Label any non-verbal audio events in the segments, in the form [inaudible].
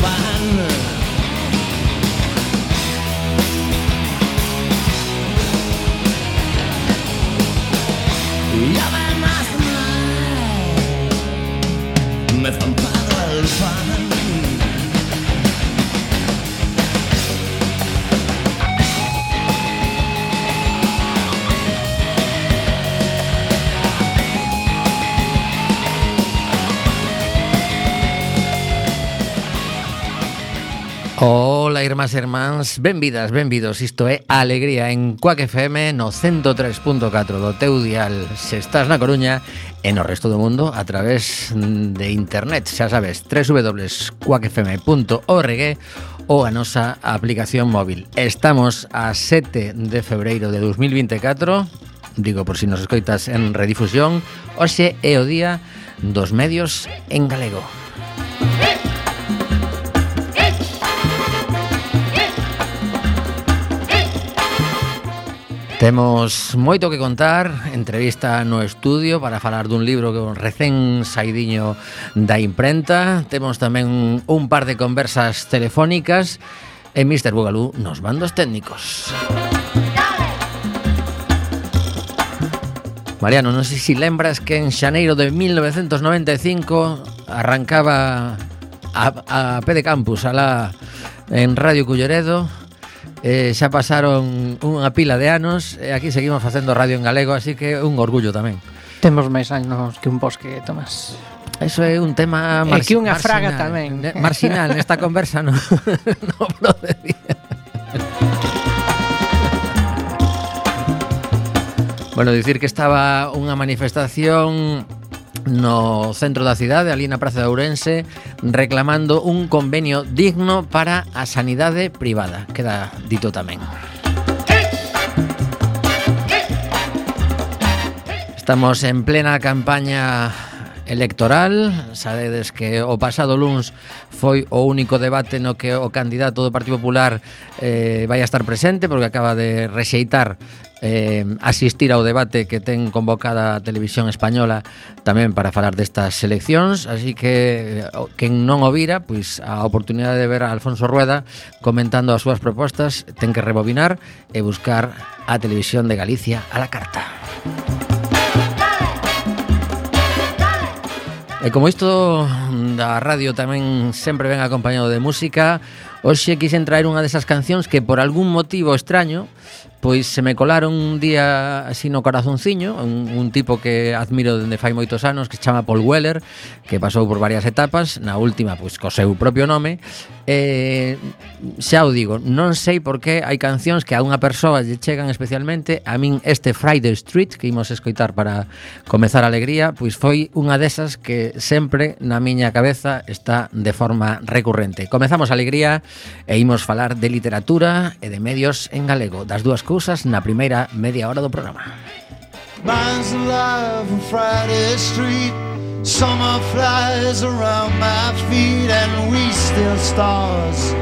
find irmás e irmáns, benvidas, benvidos. Isto é Alegría en Cuac FM no 103.4 do teu dial. Se estás na Coruña e no resto do mundo a través de internet. Xa sabes, www.cuacfm.org ou a nosa aplicación móvil. Estamos a 7 de febreiro de 2024 Digo, por si nos escoitas en redifusión Oxe é o día dos medios en galego. Música Temos moito que contar, entrevista no estudio para falar dun libro que recén saidiño da imprenta. Temos tamén un par de conversas telefónicas e Mr. Bugalú nos bandos técnicos. Mariano, non sei se lembras que en xaneiro de 1995 arrancaba a, a P de campus, a la, en Radio Culleredo, Eh, xa pasaron unha pila de anos e aquí seguimos facendo radio en galego, así que é un orgullo tamén. Temos máis anos que un bosque, Tomás. Eso é un tema marxinal. Que unha fraga tamén. Marxinal, nesta conversa non no [laughs] procedía. Bueno, dicir que estaba unha manifestación no centro da cidade, ali na Praza de Ourense, reclamando un convenio digno para a sanidade privada. Queda dito tamén. Estamos en plena campaña electoral. Sabedes que o pasado luns foi o único debate no que o candidato do Partido Popular eh, vai a estar presente porque acaba de rexeitar eh, asistir ao debate que ten convocada a televisión española tamén para falar destas eleccións. Así que eh, quen non o vira pois a oportunidade de ver a Alfonso Rueda comentando as súas propostas ten que rebobinar e buscar a televisión de Galicia a la carta. Música E como isto da radio tamén sempre ven acompañado de música, hoxe quixen traer unha desas cancións que por algún motivo extraño pois se me colaron un día así no corazonciño, un, un tipo que admiro dende fai moitos anos, que se chama Paul Weller, que pasou por varias etapas, na última pois co seu propio nome, eh, xa o digo, non sei por que hai cancións que a unha persoa lle chegan especialmente, a min este Friday Street que imos escoitar para comezar a alegría, pois foi unha desas que sempre na miña cabeza está de forma recurrente. Comezamos a alegría e imos falar de literatura e de medios en galego, das dúas cousas na primeira media hora do programa. Mine's alive on Friday Street Summer flies around my feet, and we still stars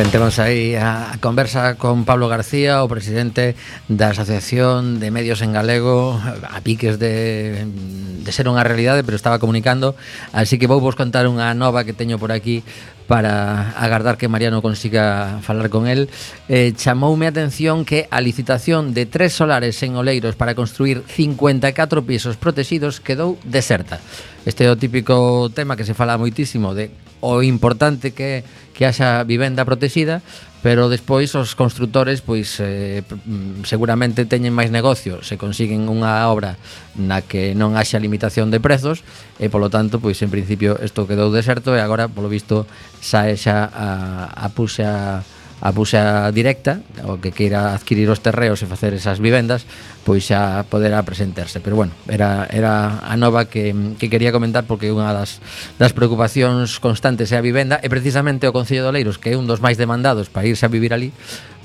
Ben, temos aí a conversa con Pablo García, o presidente da Asociación de Medios en Galego, a piques de, de ser unha realidade, pero estaba comunicando, así que vou vos contar unha nova que teño por aquí para agardar que Mariano consiga falar con el. Eh, chamoume a atención que a licitación de tres solares en Oleiros para construir 54 pisos protegidos quedou deserta. Este é o típico tema que se fala moitísimo de o importante que é que haxa vivenda protexida, pero despois os constructores pois eh, mm, seguramente teñen máis negocio se consiguen unha obra na que non haxa limitación de prezos e polo tanto pois en principio isto quedou deserto e agora polo visto sae xa a, a puxa a buxa directa, o que queira adquirir os terreos e facer esas vivendas, pois xa poderá presentarse. Pero bueno, era, era a nova que, que quería comentar porque unha das, das preocupacións constantes é a vivenda e precisamente o Concello de Oleiros, que é un dos máis demandados para irse a vivir ali,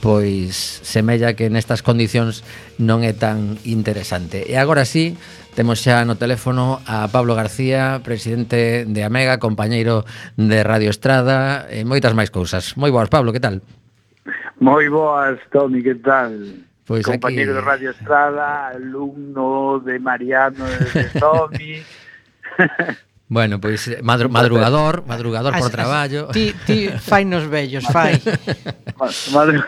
pois semella que nestas condicións non é tan interesante. E agora sí, Temos xa no teléfono a Pablo García, presidente de Amega, compañeiro de Radio Estrada e moitas máis cousas. Moi boas, Pablo, que tal? Moi boas, Toni, que tal? Pois Compañero aquí... de Radio Estrada, alumno de Mariano de Tomi... [laughs] Bueno, pois eh, madru madrugador, madrugador as, por traballo. As, ti, ti fai nos vellos, fai. [laughs] Madru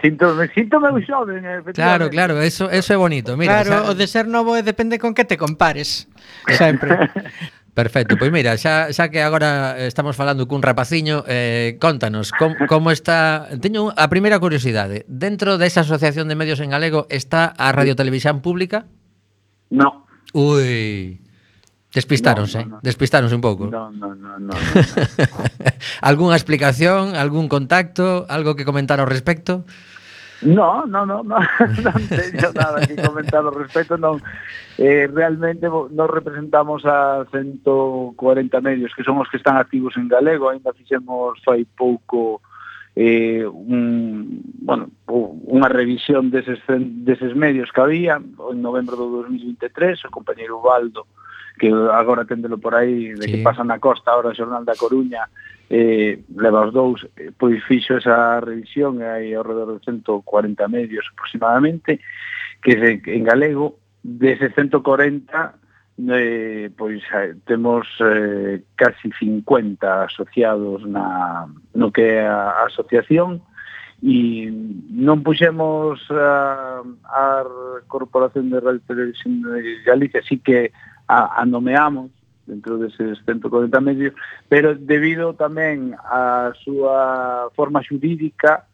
sinto, me sinto meu xoven, Claro, claro, eso, eso é bonito. Mira, claro, o, sea, o de ser novo depende con que te compares, sempre. [laughs] Perfecto, pois mira, xa, xa que agora estamos falando cun rapaciño, eh, contanos, com, como está... Teño a primeira curiosidade, dentro desa Asociación de Medios en Galego está a Radio Televisión Pública? No. Ui, despistáronse, no, no, no. despistáronse un pouco. No, no, no, no, no. [laughs] Algúnha explicación, algún contacto, algo que comentar ao respecto? No, No, no, no, no, [laughs] non teño nada que comentar ao respecto, non eh, realmente nos representamos a 140 medios que son os que están activos en galego, ainda fixemos fai pouco eh, un, bueno, unha revisión deses, deses medios que había en novembro do 2023, o compañeiro Ubaldo, que agora tendelo por aí de sí. que pasa na costa, agora o Xornal da Coruña eh, leva os dous, pois fixo esa revisión hai alrededor de 140 medios aproximadamente, que se, en galego, dese 140 eh, pois temos eh, casi 50 asociados na, no que é a asociación e non puxemos a, a Corporación de Radio Televisión de Galicia, así que a, a nomeamos dentro deses 140 medios, pero debido tamén á súa forma xurídica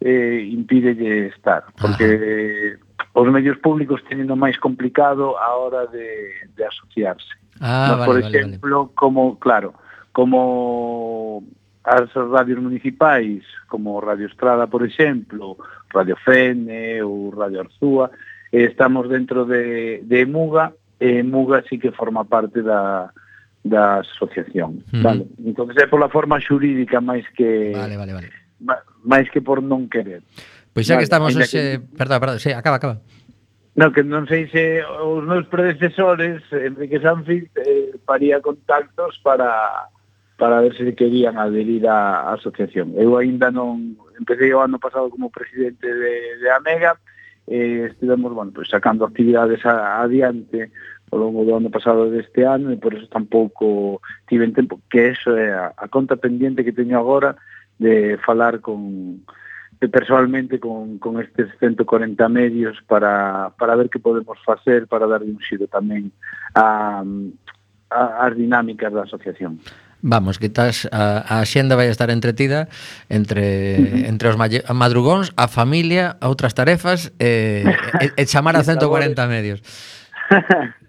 eh, impídelle estar, porque Ajá. os medios públicos teñen o máis complicado a hora de, de asociarse. Ah, Nos, vale, por exemplo, vale, vale. como, claro, como as radios municipais, como Radio Estrada, por exemplo, Radio Fene ou Radio Arzúa, eh, estamos dentro de, de Muga, e Muga sí que forma parte da, da asociación. Uh -huh. Vale, entón é pola forma xurídica máis que... Vale, vale, vale. máis que por non querer. Pois xa vale, que estamos... Hoxe... Que... Perdón, perdón, sí, acaba, acaba. No, que non sei se os meus predecesores, Enrique Sanfield, eh, paría contactos para para ver se querían aderir á asociación. Eu aínda non... Empecé o ano pasado como presidente de, de Amega, eh, estivemos, bueno, pues, sacando actividades a, adiante ao longo do ano pasado deste ano e por eso tampouco tiven tempo, que eso é a, a conta pendiente que teño agora de falar con de personalmente con, con estes 140 medios para, para ver que podemos facer para dar un xiro tamén a, a, as dinámicas da asociación. Vamos, que estás a, a xenda vai estar entretida entre uh -huh. entre os madrugóns, a familia, a outras tarefas e, e, e chamar a [laughs] 140 medios. [laughs]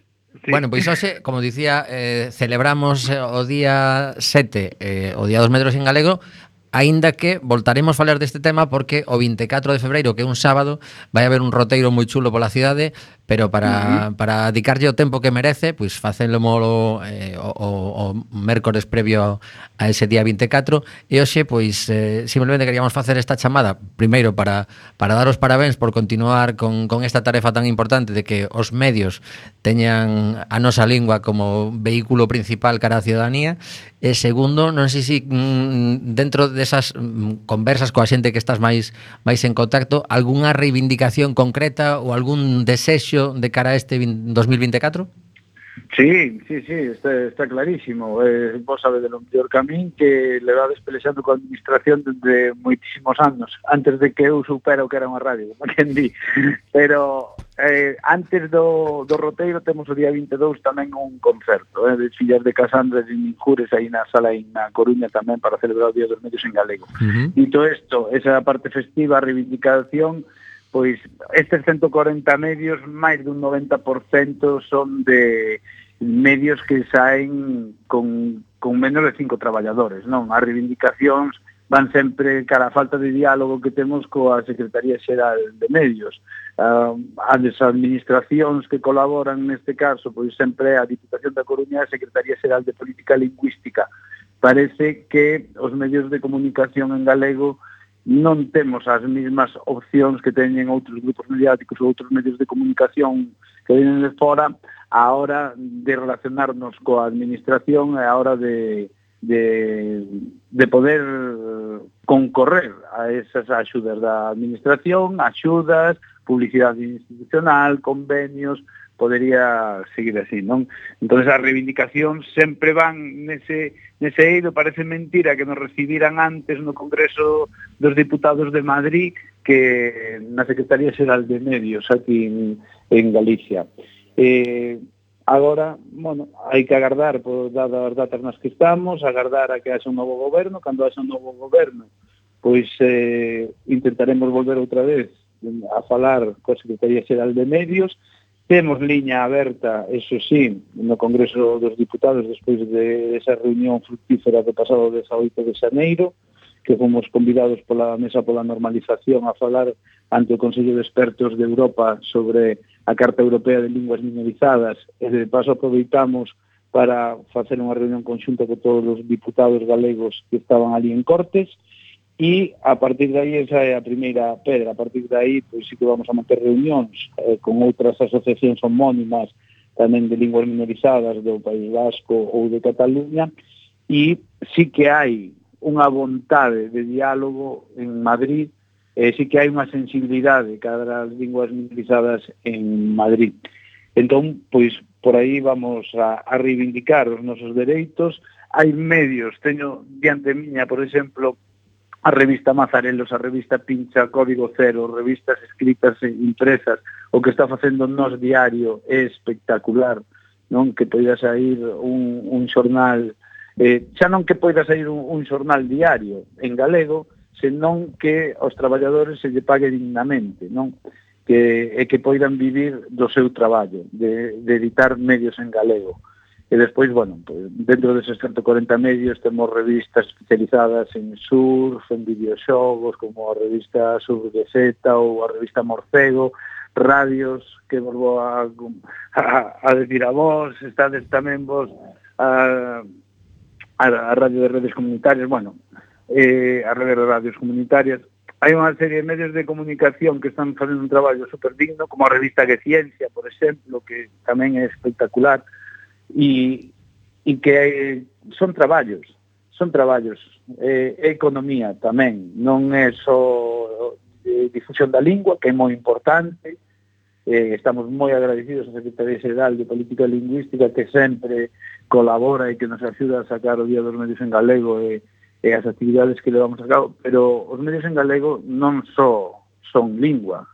Sí. Bueno, pois hoxe, como dicía, eh, celebramos eh, o día 7, eh, o día dos metros en galego, aínda que voltaremos a falar deste tema porque o 24 de febreiro, que é un sábado, vai haber un roteiro moi chulo pola cidade pero para, uh -huh. para dedicarlle o tempo que merece, pois facelo molo eh, o, o, o mércores previo a ese día 24 e hoxe pois eh, simplemente queríamos facer esta chamada primeiro para para dar os parabéns por continuar con, con esta tarefa tan importante de que os medios teñan a nosa lingua como vehículo principal cara á ciudadanía e segundo, non sei se mm, dentro desas mm, conversas coa xente que estás máis máis en contacto, algunha reivindicación concreta ou algún desexo Sergio, de cara a este 2024? Sí, sí, sí, está, está clarísimo. Eh, vos sabe del anterior camín que levades pelexando coa administración desde moitísimos anos, antes de que eu supera o que era unha radio, [laughs] quen di. Pero eh, antes do, do roteiro temos o día 22 tamén un concerto eh, de fillas de Casandra e Minjures aí na sala aí na Coruña tamén para celebrar o Día dos Medios en Galego. Uh -huh. E todo isto, esa parte festiva, reivindicación, pois estes 140 medios, máis dun 90% son de medios que saen con, con menos de cinco traballadores, non? As reivindicacións van sempre cara a falta de diálogo que temos coa Secretaría Xeral de Medios. Uh, as administracións que colaboran neste caso, pois sempre a Diputación da Coruña e a Secretaría Xeral de Política Lingüística. Parece que os medios de comunicación en galego non temos as mesmas opcións que teñen outros grupos mediáticos ou outros medios de comunicación que vienen de fora a hora de relacionarnos coa administración e a hora de, de, de poder concorrer a esas axudas da administración, axudas, publicidade institucional, convenios, podería seguir así, non? Entón, as reivindicacións sempre van nese, nese eido, parece mentira que nos recibiran antes no Congreso dos Diputados de Madrid que na Secretaría Xeral de Medios aquí en, en Galicia. Eh, agora, bueno, hai que agardar por dadas as datas nas que estamos, agardar a que haxa un novo goberno, cando haxa un novo goberno, pois eh, intentaremos volver outra vez a falar coa Secretaría Xeral de Medios, Temos liña aberta, eso sí, no Congreso dos Diputados despois de esa reunión fructífera do pasado 18 de xaneiro, que fomos convidados pola Mesa pola Normalización a falar ante o Consello de Expertos de Europa sobre a Carta Europea de Linguas Minorizadas, e de paso aproveitamos para facer unha reunión conxunta con todos os diputados galegos que estaban ali en Cortes, E a partir de aí, esa é a primeira pedra, a partir de aí, pois sí que vamos a manter reunións eh, con outras asociacións homónimas tamén de linguas minorizadas do País Vasco ou de Cataluña, e sí que hai unha vontade de diálogo en Madrid, e sí que hai unha sensibilidade cada as linguas minorizadas en Madrid. Entón, pois, por aí vamos a, a reivindicar os nosos dereitos, hai medios, teño diante miña, por exemplo, a revista Mazarelos, a revista Pincha, Código Cero, revistas escritas e impresas, o que está facendo nos diario é espectacular, non que poida sair un, un xornal, eh, xa non que poida sair un, un xornal diario en galego, senón que aos traballadores se lle pague dignamente, non? Que, e que poidan vivir do seu traballo, de, de editar medios en galego. E despois, bueno, pues, dentro deses 140 medios temos revistas especializadas en surf, en videoxogos, como a revista Surf de Zeta ou a revista Morcego, radios que vos vou a, a, a decir a vos, estades tamén vos a, a, a radio de redes comunitarias, bueno, eh, a rede de radios comunitarias, hai unha serie de medios de comunicación que están facendo un traballo super digno, como a revista Que Ciencia, por exemplo, que tamén é espectacular, e, e que eh, son traballos, son traballos, é, é economía tamén, non é só é, eh, difusión da lingua, que é moi importante, eh, estamos moi agradecidos á Secretaría Xeral de Política Lingüística que sempre colabora e que nos axuda a sacar o Día dos Medios en Galego e, e as actividades que levamos a cabo, pero os medios en galego non só son lingua,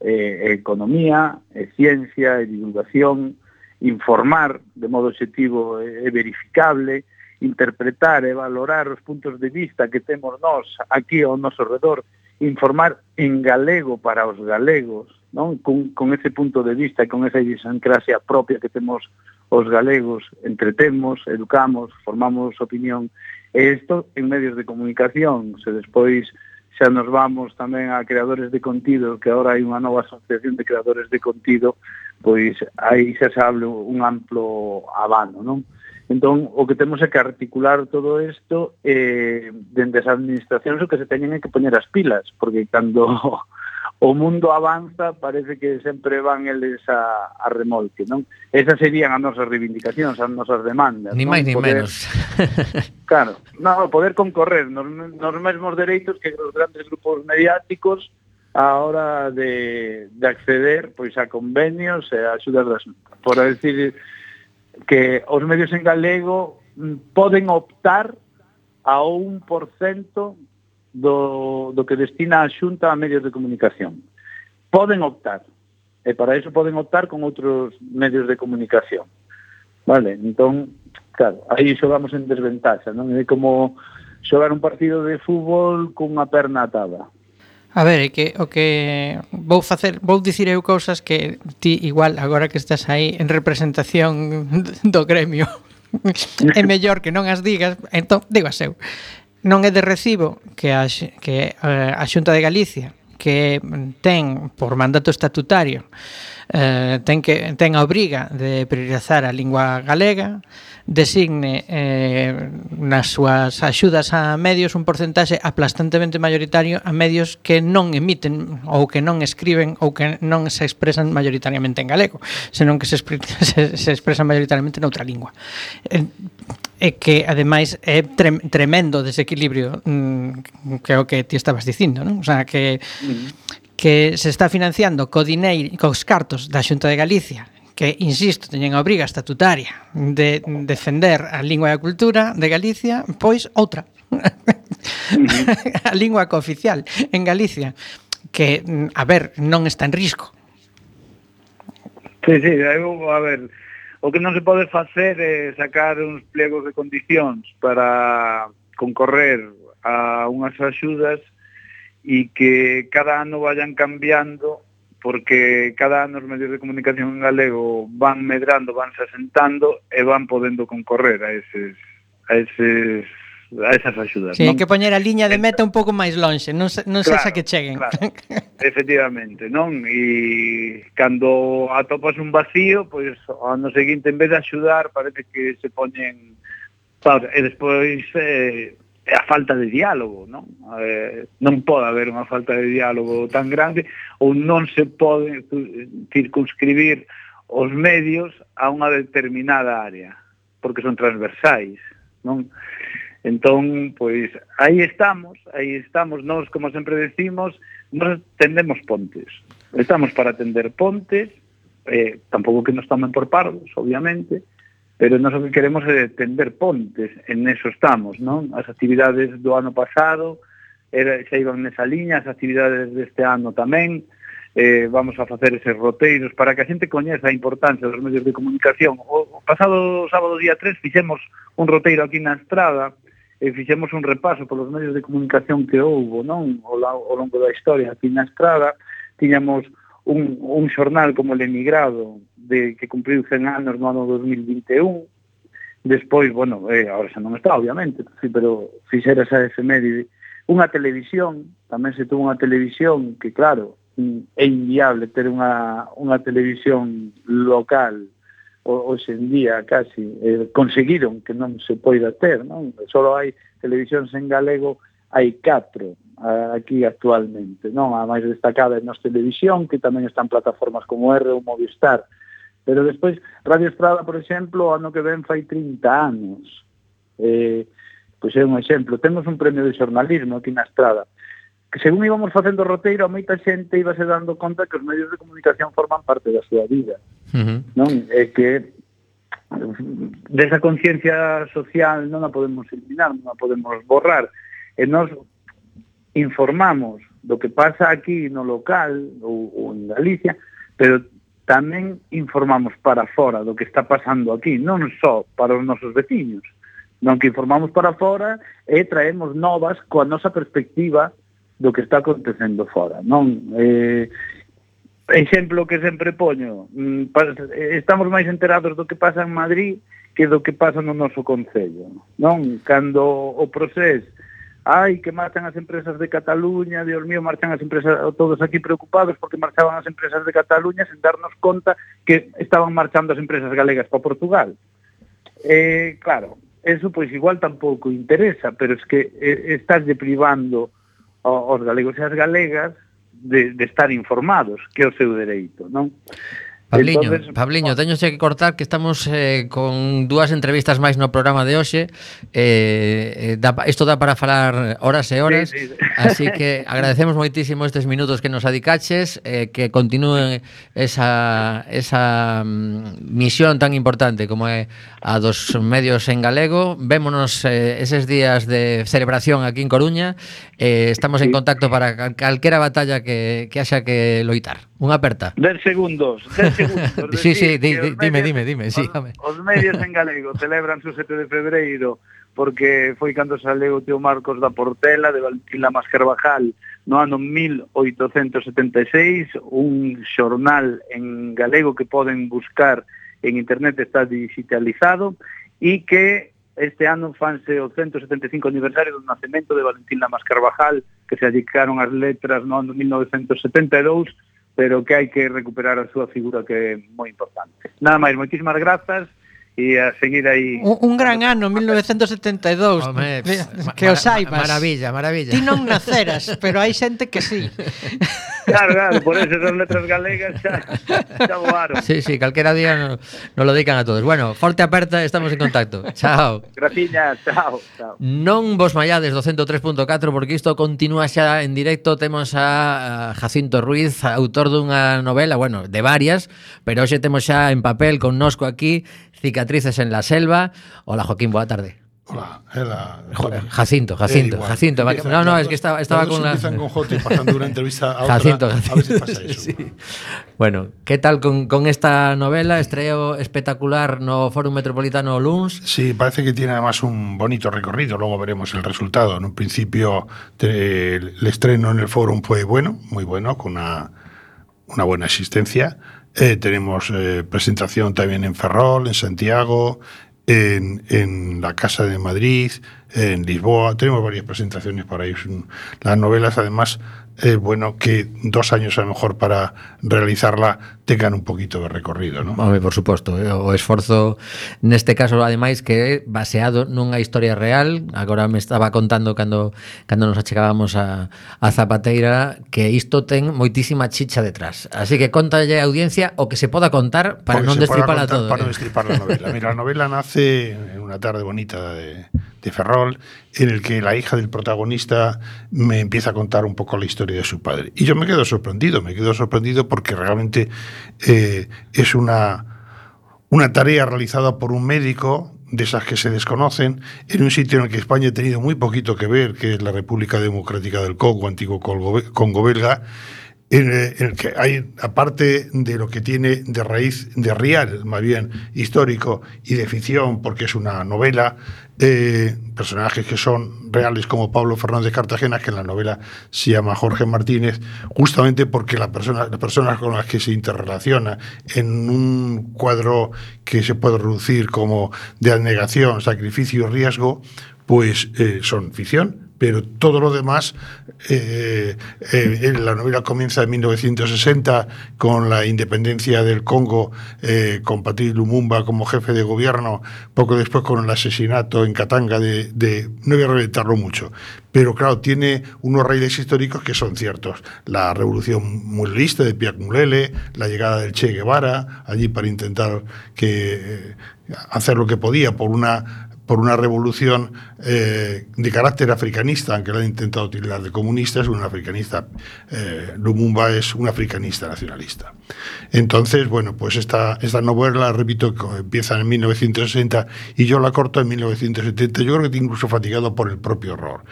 é, economía, é ciencia, é divulgación, informar de modo objetivo e verificable, interpretar e valorar os puntos de vista que temos nós aquí ao noso redor, informar en galego para os galegos, non? Con, con ese punto de vista e con esa idiosincrasia propia que temos os galegos, entretemos, educamos, formamos opinión, e isto en medios de comunicación, se despois xa nos vamos tamén a creadores de contido, que agora hai unha nova asociación de creadores de contido, pois aí xa se abre un amplo abano, non? Entón, o que temos é que articular todo isto eh, dende as administracións o que se teñen é que poñer as pilas, porque cando o mundo avanza, parece que sempre van eles a, a remolque, non? Esas serían as nosas reivindicacións, as nosas demandas. Ni máis ni poder, menos. [laughs] claro, no, poder concorrer nos, nos mesmos dereitos que os grandes grupos mediáticos a hora de, de acceder pois a convenios e a axudas das por decir que os medios en galego mm, poden optar a un % do, do que destina a Xunta a medios de comunicación. Poden optar, e para iso poden optar con outros medios de comunicación. Vale, entón, claro, aí xogamos en desventaxa, non? É como xogar un partido de fútbol cunha perna atada. A ver, é que o que vou facer, vou dicir eu cousas que ti igual agora que estás aí en representación do gremio [laughs] é mellor que non as digas, entón digo a seu non é de recibo que a, que eh, a Xunta de Galicia que ten por mandato estatutario eh, ten, que, ten a obriga de priorizar a lingua galega, designe eh, nas súas axudas a medios un porcentaxe aplastantemente maioritario a medios que non emiten ou que non escriben ou que non se expresan maioritariamente en galego, senón que se, [laughs] se, se expresan maioritariamente noutra lingua. Eh, e que ademais é trem, tremendo desequilibrio mm, que é o que ti estabas dicindo, non? O sea, que mm que se está financiando co dineiro, cos cartos da Xunta de Galicia que, insisto, teñen a obriga estatutaria de defender a lingua e a cultura de Galicia, pois outra. [laughs] a lingua cooficial en Galicia, que, a ver, non está en risco. Sí, sí, eu, a ver, o que non se pode facer é sacar uns plegos de condicións para concorrer a unhas axudas e que cada ano vayan cambiando porque cada ano os medios de comunicación en galego van medrando, van se asentando e van podendo concorrer a eses a eses a esas axudas. Sí, non? que poñer a liña de meta un pouco máis lonxe, non, non claro, sexa que cheguen. Claro, efectivamente, non? E cando atopas un vacío, pois ao ano seguinte, en vez de axudar, parece que se poñen... Claro, e despois eh, é a falta de diálogo, non? Eh, non pode haber unha falta de diálogo tan grande ou non se pode circunscribir os medios a unha determinada área, porque son transversais, non? Entón, pois, aí estamos, aí estamos, nós, como sempre decimos, nós tendemos pontes. Estamos para tender pontes, eh, tampouco que nos tomen por pardos, obviamente, pero nós o que queremos é tender pontes, en eso estamos, non? As actividades do ano pasado era, xa iban nesa liña, as actividades deste ano tamén, eh, vamos a facer eses roteiros para que a xente coñeza a importancia dos medios de comunicación. O, o pasado sábado día 3 fixemos un roteiro aquí na estrada, e fixemos un repaso polos medios de comunicación que houbo non ao, ao longo da historia aquí na estrada tiñamos un, un xornal como El Emigrado de que cumpriu 100 anos no ano 2021 despois, bueno, eh, ahora xa non está obviamente, sí, pero fixera esa efeméride unha televisión tamén se tuvo unha televisión que claro, é inviable ter unha, unha televisión local hoxe en día casi eh, conseguiron que non se poida ter, non? Solo hai televisións en galego hai catro aquí actualmente, non? A máis destacada é Nos Televisión, que tamén están plataformas como R ou Movistar. Pero despois, Radio Estrada, por exemplo, ano que ven fai 30 anos. Eh, pois é un exemplo. Temos un premio de xornalismo aquí na Estrada. Que según íbamos facendo roteiro, a moita xente íbase dando conta que os medios de comunicación forman parte da súa vida. Uh -huh. Non? É que desa conciencia social non a podemos eliminar, non a podemos borrar. E nós informamos do que pasa aquí no local ou, ou en Galicia, pero tamén informamos para fora do que está pasando aquí, non só para os nosos veciños, non que informamos para fora e traemos novas coa nosa perspectiva do que está acontecendo fora, non? Eh, exemplo que sempre poño, mm, estamos máis enterados do que pasa en Madrid que do que pasa no noso Concello, non? Cando o proceso ai, que marchan as empresas de Cataluña, Dios mío, marchan as empresas, todos aquí preocupados porque marchaban as empresas de Cataluña sen darnos conta que estaban marchando as empresas galegas para Portugal. Eh, claro, eso pois igual tampouco interesa, pero es que eh, estás deprivando aos galegos e as galegas de, de estar informados, que é o seu dereito, non? Pabliño, Entonces, Pabliño, teño que cortar que estamos eh, con dúas entrevistas máis no programa de hoxe. Eh, eh isto dá para falar horas e horas, sí, sí. así que [laughs] agradecemos moitísimo estes minutos que nos adicaches, eh, que continúe esa, esa mm, misión tan importante como é a dos medios en galego. Vémonos eh, eses días de celebración aquí en Coruña. Eh, estamos en contacto para calquera batalla que, que haxa que loitar. Unha aperta. 10 segundos, 10 segundos. [laughs] sí, sí, di, di, dime, medios, dime, dime, sí, os, Os, os medios en galego celebran su 7 de febreiro porque foi cando saleu o teo Marcos da Portela de Valquila Mascarvajal no ano 1876, un xornal en galego que poden buscar en internet está digitalizado e que este ano fanse o 175 aniversario do nacemento de Valentín Lamas Carvajal, que se adicaron as letras no ano 1972 pero que hai que recuperar a súa figura que é moi importante. Nada máis, moitísimas grazas e a seguir aí. Un, un gran ano, 1972. Home, [laughs] que o saibas. Maravilla, maravilla. Ti non naceras, pero hai xente que sí. [laughs] Claro, claro, por eso son letras galegas xa, xa voaron. Sí, sí, calquera día nos no lo dedican a todos. Bueno, forte aperta, estamos en contacto. Chao. Graciña, chao, chao. Non vos maiades do 103.4 porque isto continúa xa en directo. Temos a Jacinto Ruiz, autor dunha novela, bueno, de varias, pero hoxe temos xa en papel con nosco aquí Cicatrices en la selva Hola Joaquín, boa tarde Hola. Jo- Jacinto, Jacinto, Eh. Jacinto. va- Empieza- No, no, es que estaba, estaba con la... empiezan con J y pasando una entrevista a otra. Jacinto, A Jacinto. veces pasa eso. Sí. Bueno, ¿qué tal con, con esta novela? Estreo espectacular no Fórum Metropolitano Luns. Sí, parece que tiene además un bonito recorrido, luego veremos el resultado. En un principio el estreno en el Fórum fue bueno, muy bueno, con una, una buena asistencia. Eh, tenemos eh, presentación también en Ferrol, en Santiago, en, en la Casa de Madrid, en Lisboa. Tenemos varias presentaciones para ir. Las novelas, además, es bueno que dos años a lo mejor para realizarla tengan un poquito de recorrido, ¿no? Home, por suposto, eh, o esforzo neste caso ademais que é baseado nunha historia real, agora me estaba contando cando cando nos achegábamos a, a Zapateira que isto ten moitísima chicha detrás. Así que contalle a audiencia o que se poda contar para non destriparla todo. Para non eh. destripar la novela. [laughs] Mira, a novela nace en una tarde bonita de, de Ferrol en el que la hija del protagonista me empieza a contar un poco la historia de su padre. Y yo me quedo sorprendido, me quedo sorprendido porque realmente eh, es una, una tarea realizada por un médico de esas que se desconocen, en un sitio en el que España ha tenido muy poquito que ver, que es la República Democrática del Congo, antiguo Congo, belga, eh, en el que hay, aparte de lo que tiene de raíz, de real, más bien histórico, y de ficción, porque es una novela, eh, personajes que son reales como Pablo Fernández Cartagena, que en la novela se llama Jorge Martínez, justamente porque la persona, las personas con las que se interrelaciona en un cuadro que se puede reducir como de abnegación, sacrificio y riesgo, pues eh, son ficción, pero todo lo demás, eh, eh, la novela comienza en 1960 con la independencia del Congo, eh, con Patrice Lumumba como jefe de gobierno, poco después con el asesinato en Katanga de, no voy a reventarlo mucho, pero claro, tiene unos raíces históricos que son ciertos. La revolución mulista de Piac Mulele, la llegada del Che Guevara allí para intentar que, eh, hacer lo que podía por una por una revolución eh, de carácter africanista, aunque la han intentado utilizar de comunista, es un africanista. eh, Lumumba es un africanista nacionalista. Entonces, bueno, pues esta, esta novela, repito, empieza en 1960 y yo la corto en 1970. Yo creo que incluso fatigado por el propio horror.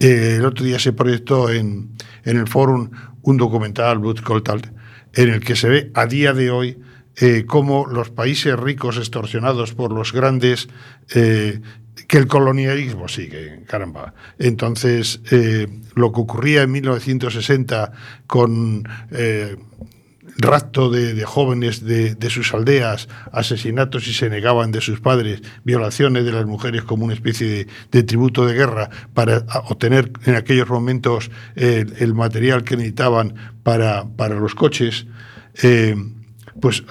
Eh, el otro día se proyectó en, en el Fórum un documental, Blood Coltal, en el que se ve a día de hoy eh, cómo los países ricos extorsionados por los grandes eh, que el colonialismo sigue, caramba. Entonces, eh, lo que ocurría en 1960 con eh, rapto de, de jóvenes de, sus aldeas, asesinatos y se negaban de sus padres, violaciones de las mujeres como una especie de, tributo de guerra para obtener en aquellos momentos el, material que necesitaban para, para los coches. Pues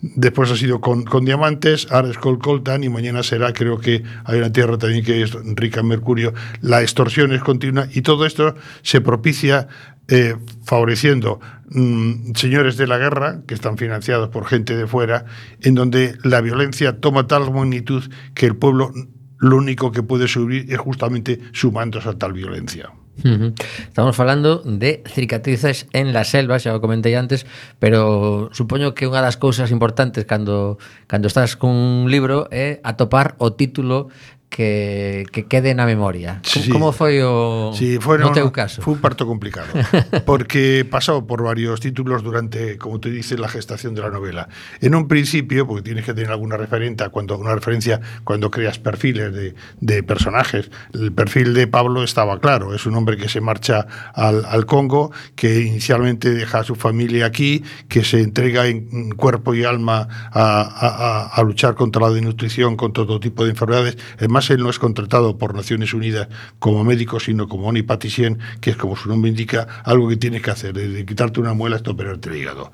después ha sido con, diamantes, ahora es con coltan y mañana será, creo que hay una tierra también que es rica en mercurio. La extorsión es continua y todo esto se propicia eh, favoreciendo mmm, señores de la guerra que están financiados por gente de fuera, en donde la violencia toma tal magnitud que el pueblo lo único que puede subir es justamente sumándose a tal violencia. Estamos falando de cicatrices en la selva, xa o comentei antes, pero supoño que unha das cousas importantes cando cando estás cun libro é atopar o título que, que quede na memoria. Sí, Como foi o sí, fue, no, teu caso? Fue un parto complicado, [laughs] porque pasó por varios títulos durante, como te dice, la gestación de la novela. En un principio, porque tienes que tener alguna referencia cuando, una referencia cuando creas perfiles de, de personajes, el perfil de Pablo estaba claro, es un hombre que se marcha al, al Congo, que inicialmente deja a su familia aquí, que se entrega en cuerpo y alma a, a, a luchar contra la desnutrición, contra todo tipo de enfermedades. Además, él no es contratado por Naciones Unidas como médico, sino como onipaticien, que es como su nombre indica, algo que tienes que hacer, de quitarte una muela hasta operarte el hígado.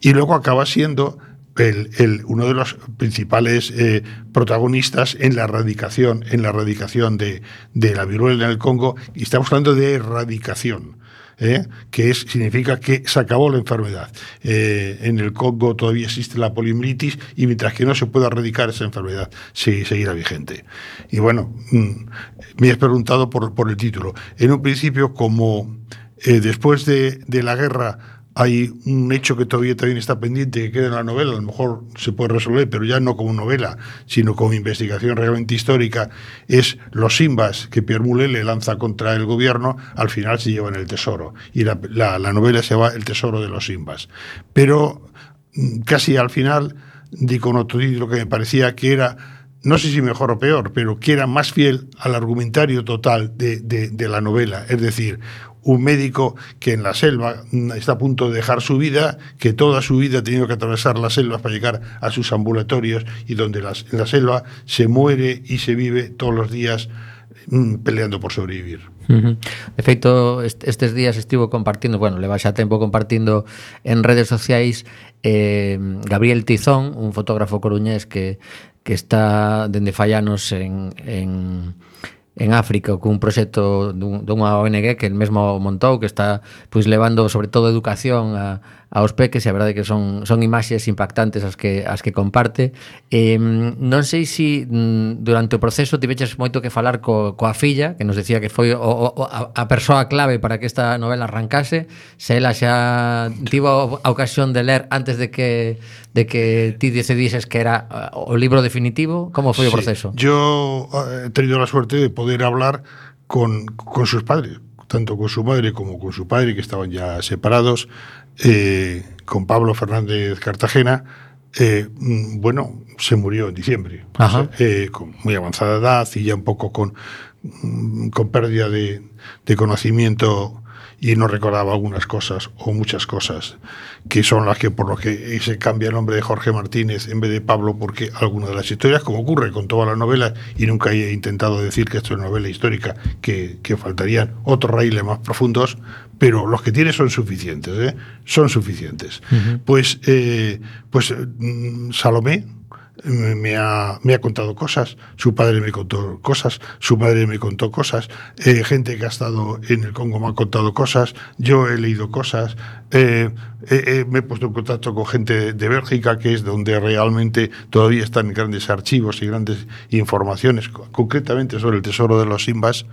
Y luego acaba siendo el, uno de los principales eh, protagonistas en la erradicación, en la erradicación de, de la viruela en el Congo, y estamos hablando de erradicación. ¿Eh? que significa que se acabó la enfermedad. Eh, en el Congo todavía existe la poliomielitis y mientras que no se pueda erradicar esa enfermedad, sí, seguirá vigente. Y bueno, mmm, me has preguntado por, el título. En un principio, como eh, después de, de la guerra hay un hecho que todavía también está pendiente, que queda en la novela, a lo mejor se puede resolver, pero ya no como novela, sino como investigación realmente histórica, es los simbas que Pierre Moulet le lanza contra el gobierno, al final se llevan el tesoro. Y la, la, la novela se llama El tesoro de los simbas. Pero mm, casi al final di con otro título que me parecía que era no sé si mejor o peor, pero que era más fiel al argumentario total de, de, la novela. Es decir, un médico que en la selva está a punto de dejar su vida, que toda su vida ha tenido que atravesar las selvas para llegar a sus ambulatorios y donde en la selva se muere y se vive todos los días mmm, peleando por sobrevivir. Uh -huh. De días estivo compartindo, bueno, leva xa tempo compartindo en redes sociais eh, Gabriel Tizón, un fotógrafo coruñés que, que está dende fallanos en en África cun proxecto dun, dunha ONG que el mesmo montou, que está pois levando sobre todo educación a, aos peques e a verdade que son, son imaxes impactantes as que, as que comparte. Eh, non sei se si, mm, durante o proceso tiveches moito que falar co, coa filla que nos decía que foi o, o, a, a persoa clave para que esta novela arrancase. Se ela xa tivo a ocasión de ler antes de que de que ti decidises que era eh, o libro definitivo como foi sí, o proceso? Yo eh, he tenido la suerte de poder hablar con, con sus padres. Tanto con su madre como con su padre, que estaban ya separados, eh, con Pablo Fernández Cartagena. Eh, bueno, se murió en diciembre, eh, con muy avanzada edad y ya un poco con, con pérdida de, de conocimiento y no recordaba algunas cosas o muchas cosas que son las que por lo que se cambia el nombre de Jorge Martínez en vez de Pablo porque algunas de las historias como ocurre con todas las novelas y nunca he intentado decir que esto es novela histórica que, que faltarían otros raíles más profundos pero los que tiene son suficientes ¿eh? son suficientes uh -huh. pues eh, pues Salomé me ha, me ha contado cosas, su padre me contó cosas, su madre me contó cosas, eh, gente que ha estado en el Congo me ha contado cosas, yo he leído cosas, eh, eh, eh, me he puesto en contacto con gente de Bélgica, que es donde realmente todavía están grandes archivos y grandes informaciones, co- concretamente sobre el tesoro de los Simbas,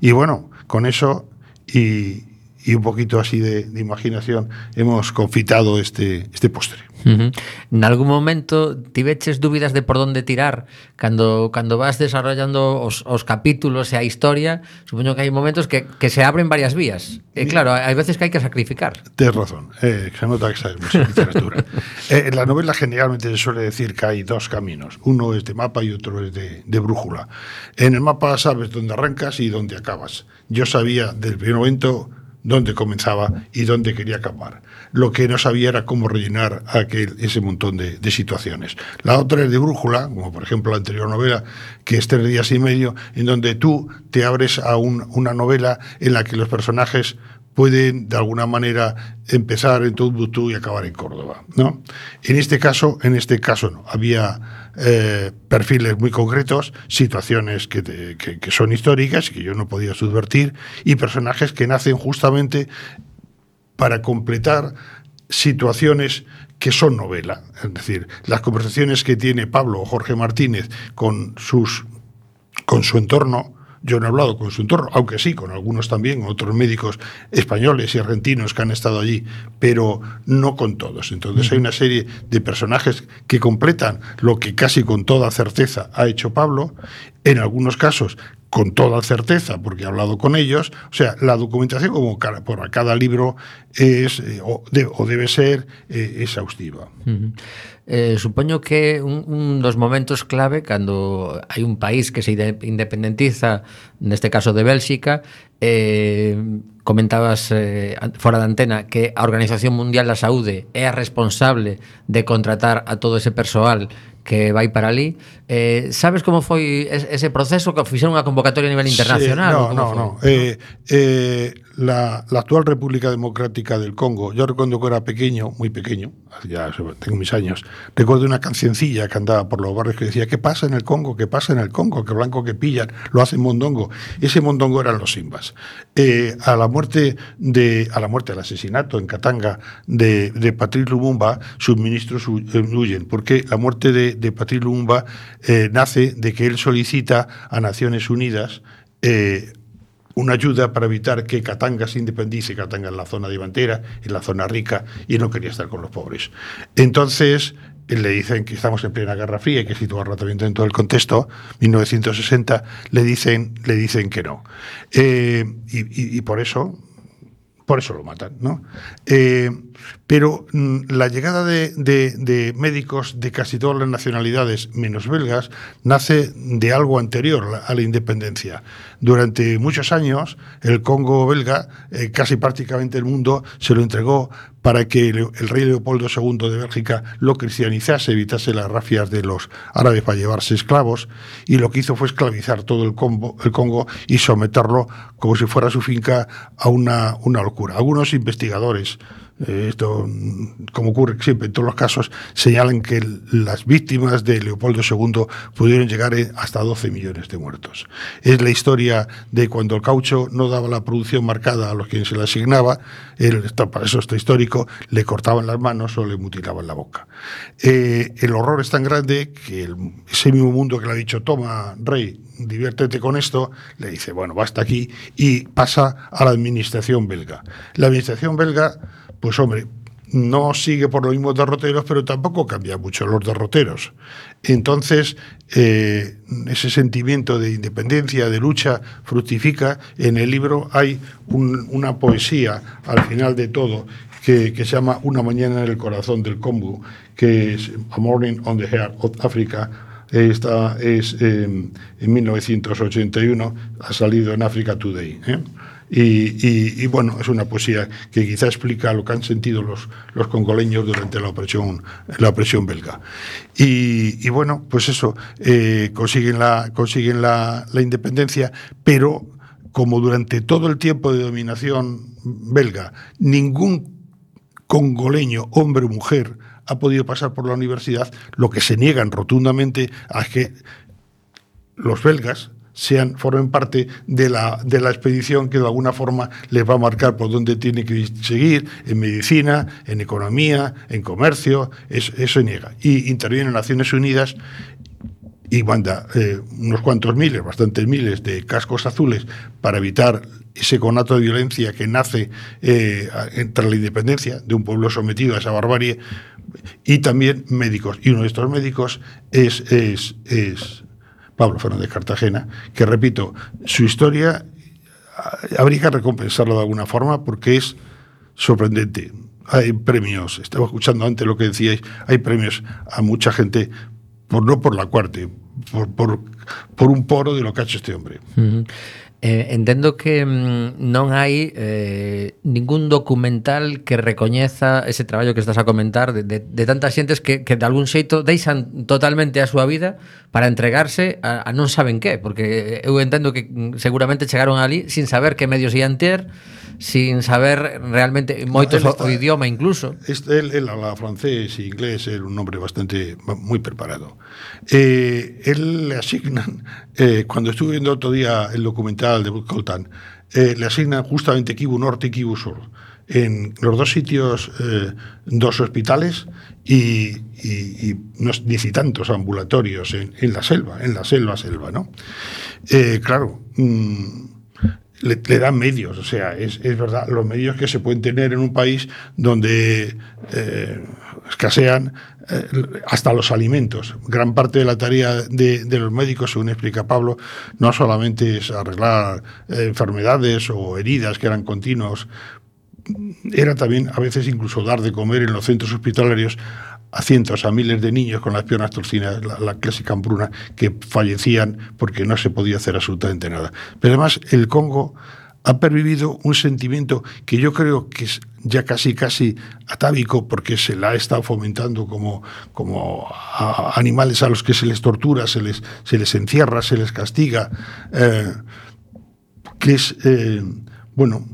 y bueno, con eso y, y un poquito así de, de imaginación hemos confitado este, este postre. Uh -huh. En algún momento tiveches dúbidas de por dónde tirar cando cando vas desarrollando os, os capítulos e a historia, supoño que hai momentos que, que se abren varias vías. E claro, hai veces que hai que sacrificar. Tienes razón, eh, se nota que sabes mucho de literatura. eh, en la novela generalmente se suele decir que hay dos caminos, uno es de mapa y otro es de, de brújula. En el mapa sabes dónde arrancas y dónde acabas. Yo sabía del primer momento dónde comenzaba y dónde quería acabar. Lo que no sabía era cómo rellenar aquel, ese montón de, situaciones. La otra es de brújula, como por ejemplo la anterior novela, que es Tres días y medio, en donde tú te abres a un, una novela en la que los personajes pueden de alguna manera empezar en Tombuctú y acabar en Córdoba, ¿no? En este caso, en este caso no, había eh, perfiles muy concretos, situaciones que, son históricas que yo no podía subvertir y personajes que nacen justamente para completar situaciones que son novela, es decir, las conversaciones que tiene Pablo o Jorge Martínez con sus con su entorno yo no he hablado con su entorno, aunque sí, con algunos también, otros médicos españoles y argentinos que han estado allí, pero no con todos. Entonces hay una serie de personajes que completan lo que casi con toda certeza ha hecho Pablo, en algunos casos con toda certeza, porque he hablado con ellos. O sea, la documentación, como por cada libro, es eh, o, de, o, debe ser eh, exhaustiva. Uh -huh. eh, que un, un dos momentos clave cando hai un país que se independentiza, neste caso de Bélxica, eh, comentabas eh, fora da antena que a Organización Mundial da Saúde é a responsable de contratar a todo ese persoal que vai para ali. Eh, sabes como foi ese proceso que fixeron unha convocatoria a nivel internacional? Sí, no, no, no. Eh, eh, la, la, actual República Democrática del Congo, yo recuerdo que era pequeño, muy pequeño, ya tengo mis años, recuerdo una cancioncilla que andaba por los barrios que decía, ¿qué pasa en el Congo? ¿Qué pasa en el Congo? ¿Qué blanco que pillan? Lo hacen mondongo. Ese mondongo eran los Simbas. Eh, a la muerte de, a la muerte, al asesinato en Katanga de, de Patrice Lumumba, sus ministros huyen, porque la muerte de, de Patrice Lumumba eh, nace de que él solicita a Naciones Unidas eh, una ayuda para evitar que Katanga se independice, Katanga en la zona divantera, en la zona rica, y no quería estar con los pobres. Entonces le dicen que estamos en plena Guerra Fría, hay que situarla también dentro del contexto, 1960, le dicen, le dicen que no. Eh, y, por eso, por eso lo matan, ¿no? Pero mm, la llegada de, médicos de casi todas las nacionalidades, menos belgas, nace de algo anterior a la independencia. Durante muchos años, el Congo belga, eh, casi prácticamente el mundo, se lo entregó para que el, el, rey Leopoldo II de Bélgica lo cristianizase, evitase las rafias de los árabes para llevarse esclavos, y lo que hizo fue esclavizar todo el, Congo, el Congo y someterlo como si fuera su finca a una, una locura. Algunos investigadores esto, como ocurre siempre en todos los casos, señalan que las víctimas de Leopoldo II pudieron llegar hasta 12 millones de muertos. Es la historia de cuando el caucho no daba la producción marcada a los quienes se le asignaba, para eso está histórico, le cortaban las manos o le mutilaban la boca. Eh, el horror es tan grande que ese mismo mundo que le ha dicho, toma, rey, diviértete con esto, le dice, bueno, basta aquí, y pasa a la administración belga. La administración belga pues hombre, no sigue por los mismos derroteros, pero tampoco cambia mucho los derroteros. Entonces, eh, ese sentimiento de independencia, de lucha, fructifica. En el libro hay un, una poesía al final de todo que, que, se llama Una mañana en el corazón del Congo, que es A Morning on the Heart of Africa. Esta es eh, en 1981, ha salido en Africa Today. ¿eh? Y, bueno, es una poesía que quizá explica lo que han sentido los, los congoleños durante la opresión, la opresión belga. Y, y bueno, pues eso, eh, consiguen, la, consiguen la, la independencia, pero como durante todo el tiempo de dominación belga, ningún congoleño, hombre o mujer, ha podido pasar por la universidad, lo que se niegan rotundamente a que los belgas sean, formen parte de la, de la expedición que de alguna forma les va a marcar por dónde tiene que seguir, en medicina, en economía, en comercio, eso, eso niega. Y intervienen Naciones Unidas y manda eh, unos cuantos miles, bastantes miles de cascos azules para evitar ese conato de violencia que nace eh, tras la independencia de un pueblo sometido a esa barbarie y también médicos. Y uno de estos médicos es Pablo Fernández Cartagena, que repito, su historia ah, habría que recompensarlo de alguna forma porque es sorprendente. Hay premios, estaba escuchando antes lo que decíais, hay premios a mucha gente, por no por la cuarte, por, por, un poro de lo que ha hecho este hombre. Eh, entendo que mm, non hai eh, ningún documental que recoñeza ese traballo que estás a comentar de, de, de tantas xentes que, que de algún xeito deixan totalmente a súa vida para entregarse a, a non saben que, porque eu entendo que mm, seguramente chegaron ali sin saber que medios ian ter, sin saber realmente moitos No, o, está- o idioma incluso Este, él, él habla francés e inglés, era un hombre bastante muy preparado. Eh, él le asignan, [laughs] eh, cuando estuve viendo otro día el documental de Bud Coltan, eh, le asignan justamente Kibu Norte y Kibu Sur. En los dos sitios, eh, dos hospitales y, y, y unos diez y tantos ambulatorios en, en la selva, en la selva, selva, ¿no? Eh, claro, mm, le, le dan medios, o sea, es, es, verdad, los medios que se pueden tener en un país donde eh, escasean eh, hasta los alimentos. Gran parte de la tarea de, de, los médicos, según explica Pablo, no solamente es arreglar eh, enfermedades o heridas que eran continuos, era también a veces incluso dar de comer en los centros hospitalarios a cientos, a miles de niños con las piernas torcidas, la, la clásica hambruna, que fallecían porque no se podía hacer absolutamente nada. Pero además el Congo ha pervivido un sentimiento que yo creo que es ya casi casi atávico porque se la ha estado fomentando como, como animales a los que se les tortura, se les, se les encierra, se les castiga, eh, que es, eh, bueno,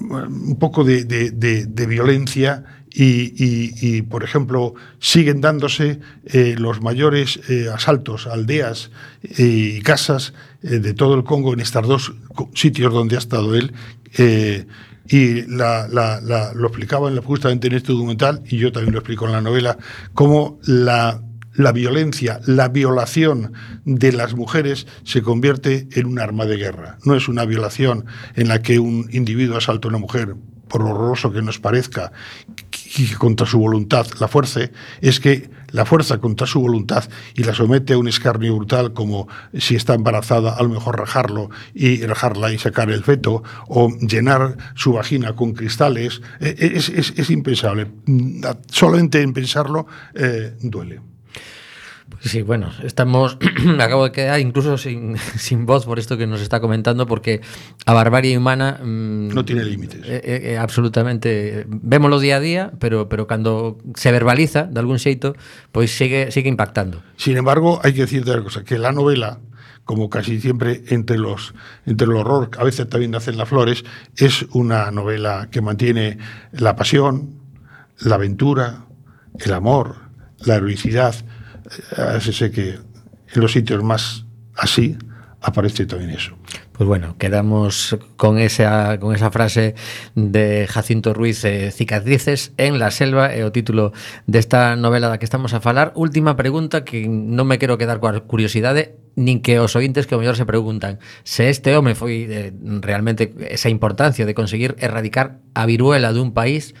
un poco de, de violencia y, por ejemplo, siguen dándose eh, los mayores eh, asaltos aldeas y casas eh, de todo el Congo en estos dos sitios donde ha estado él. eh, y la, la, la, lo explicaba justamente en este documental, y yo también lo explico en la novela, cómo la, la violencia, la violación de las mujeres se convierte en un arma de guerra. No es una violación en la que un individuo asalta a una mujer por horroroso que nos parezca, y contra su voluntad la fuerce, es que la fuerza contra su voluntad y la somete a un escarnio brutal como si está embarazada, a lo mejor rajarlo y rajarla y sacar el feto, o llenar su vagina con cristales, es, es, es impensable. Solamente en pensarlo eh, duele. Sí, bueno, estamos. [clears throat] me acabo de quedar incluso sin, [laughs] sin, voz por esto que nos está comentando, porque a barbarie humana. Mmm, no tiene límites. Eh, eh, absolutamente. Vémoslo día a día, pero, pero cuando se verbaliza de algún xeito, pues sigue, sigue impactando. Sin embargo, hay que decirte una cosa: que la novela como casi siempre entre los entre el horror, a veces también nacen las flores, es una novela que mantiene la pasión, la aventura, el amor, la heroicidad. Así que en los sitios más así aparece también eso. Pues bueno, quedamos con esa, con esa frase de Jacinto Ruiz, eh, Cicatrices en la selva, e o título desta novela da que estamos a falar. Última pregunta que non me quero quedar coa curiosidade, nin que os ointes que o mellor se preguntan se este home foi eh, realmente esa importancia de conseguir erradicar a viruela dun país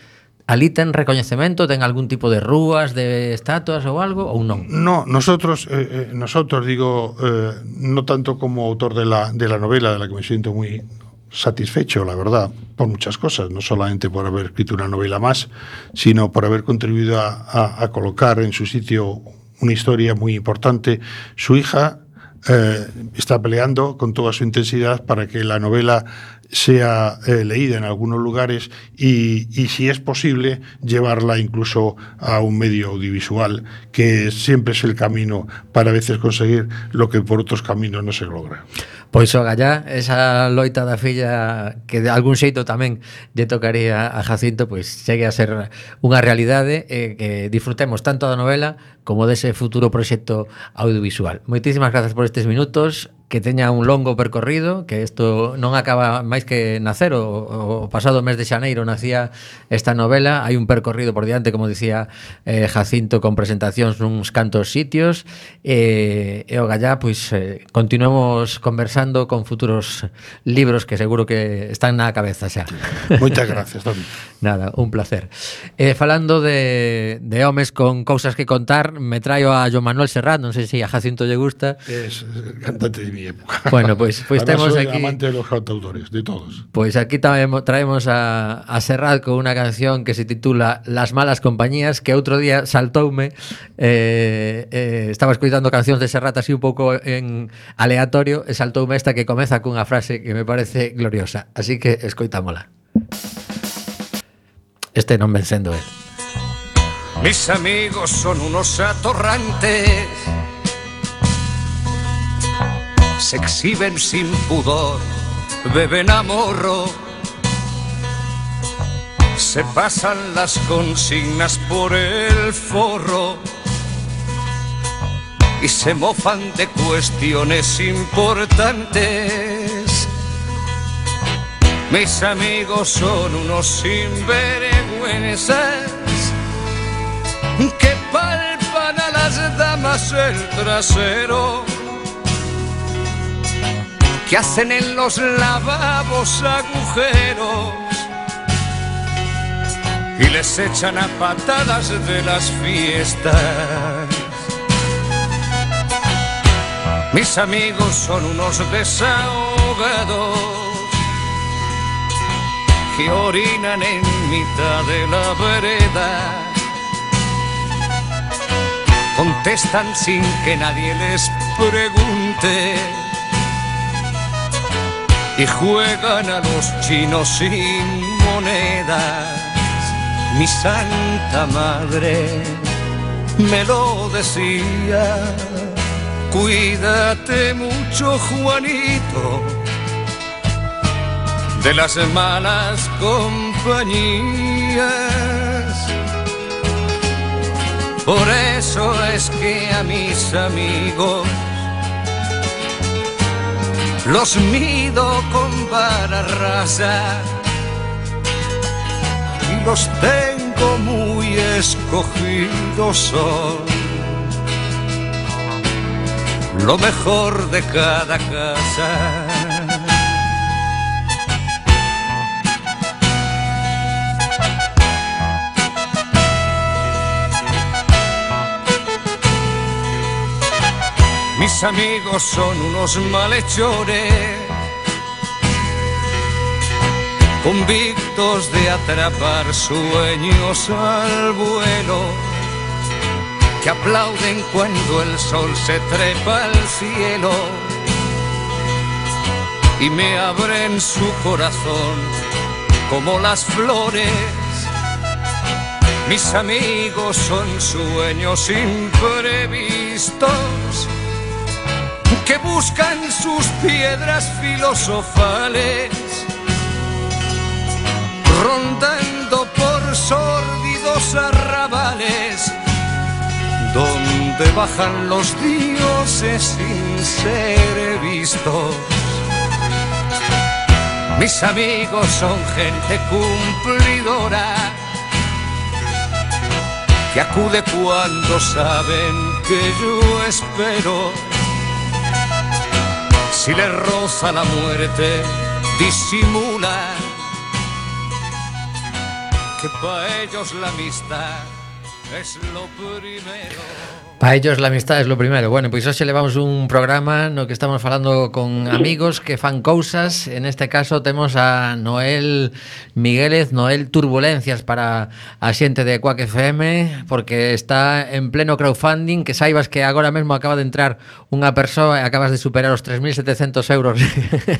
Ali ten recoñecemento, ten algún tipo de rúas, de estatuas ou algo ou non? No, nosotros eh, nosotros digo eh, no tanto como autor de la de la novela de la que me siento muy satisfecho, la verdad, por muchas cosas, no solamente por haber escrito una novela más, sino por haber contribuido a, a, a colocar en su sitio una historia muy importante. Su hija eh, está peleando con toda su intensidad para que la novela sea eh, leída en algunos lugares y, y, si es posible, llevarla incluso a un medio audiovisual, que siempre es el camino para a veces conseguir lo que por otros caminos no se logra. Pois o gallá, esa loita da filla que de algún xeito tamén lle tocaría a Jacinto, pois chegue a ser unha realidade eh, que disfrutemos tanto da novela como dese futuro proxecto audiovisual. Moitísimas grazas por estes minutos, que teña un longo percorrido, que isto non acaba máis que nacer o, o pasado mes de xaneiro nacía esta novela, hai un percorrido por diante, como dicía eh, Jacinto con presentacións nuns cantos sitios eh, e o gallá pois eh, continuemos conversando con futuros libros que seguro que están na cabeza xa. Moitas gracias, David. [laughs] Nada, un placer. Eh, falando de, de homes con cousas que contar, me traio a Joan Manuel Serrat, non sei se a Jacinto lle gusta. Es, cantante mi época. [laughs] Bueno, pues, pues Además, temos soy aquí amante de los cantautores, de todos. Pues aquí traemos, traemos a, a Serrat con una canción que se titula Las malas compañías, que outro día saltoume eh, eh, estaba escoitando cancións de Serrat así un pouco en aleatorio e saltoume esta que comeza cunha frase que me parece gloriosa. Así que escoitámola. Este non ven sendo el. Mis amigos son unos atorrantes, se exhiben sin pudor, beben a morro, se pasan las consignas por el forro y se mofan de cuestiones importantes. Mis amigos son unos sinvergüenzas que palpan a las damas el trasero, que hacen en los lavabos agujeros y les echan a patadas de las fiestas. Mis amigos son unos desahogados que orinan en mitad de la vereda contestan sin que nadie les pregunte y juegan a los chinos sin monedas. Mi santa madre me lo decía, cuídate mucho Juanito de las malas compañías. Por eso es que a mis amigos los mido con vara y los tengo muy escogidos son lo mejor de cada casa. Mis amigos son unos malhechores, convictos de atrapar sueños al vuelo, que aplauden cuando el sol se trepa al cielo y me abren su corazón como las flores. Mis amigos son sueños imprevistos que buscan sus piedras filosofales, rondando por sórdidos arrabales, donde bajan los dioses sin ser vistos. Mis amigos son gente cumplidora que acude cuando saben que yo espero si le roza la muerte, disimula. Que para ellos la amistad es lo primero. Para ellos la amistad es lo primero. Bueno, pois hoxe levamos un programa no que estamos falando con amigos que fan cousas. En este caso temos a Noel Miguélez, Noel Turbulencias para a xente de Quack FM, porque está en pleno crowdfunding, que saibas que agora mesmo acaba de entrar unha persoa e acabas de superar os 3.700 euros.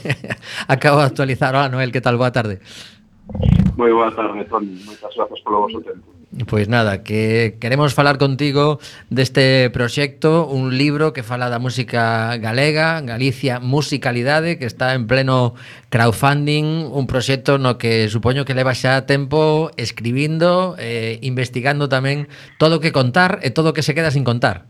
[laughs] Acabo de actualizar. Hola Noel, que tal? Boa tarde. Moi boa tarde, Toni. Moitas grazas polo vosso tempo. Pois nada, que queremos falar contigo deste proxecto, un libro que fala da música galega, Galicia Musicalidade, que está en pleno crowdfunding, un proxecto no que supoño que leva xa tempo escribindo, eh, investigando tamén todo o que contar e todo o que se queda sin contar.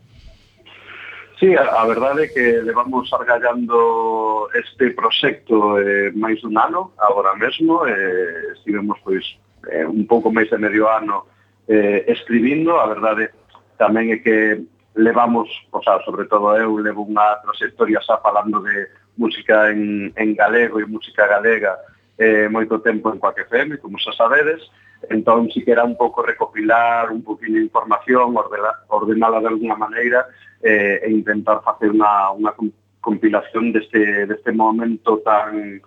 Sí, a, a verdade é que levamos argallando este proxecto eh, máis dun ano, agora mesmo, eh, estivemos pois eh, un pouco máis de medio ano eh, escribindo, a verdade tamén é que levamos, o sea, sobre todo eu levo unha trayectoria xa falando de música en, en galego e música galega eh, moito tempo en Coaque FM, como xa sabedes, entón si que era un pouco recopilar un poquinho información, ordenala, ordenala de alguna maneira eh, e intentar facer unha, unha compilación deste, deste momento tan,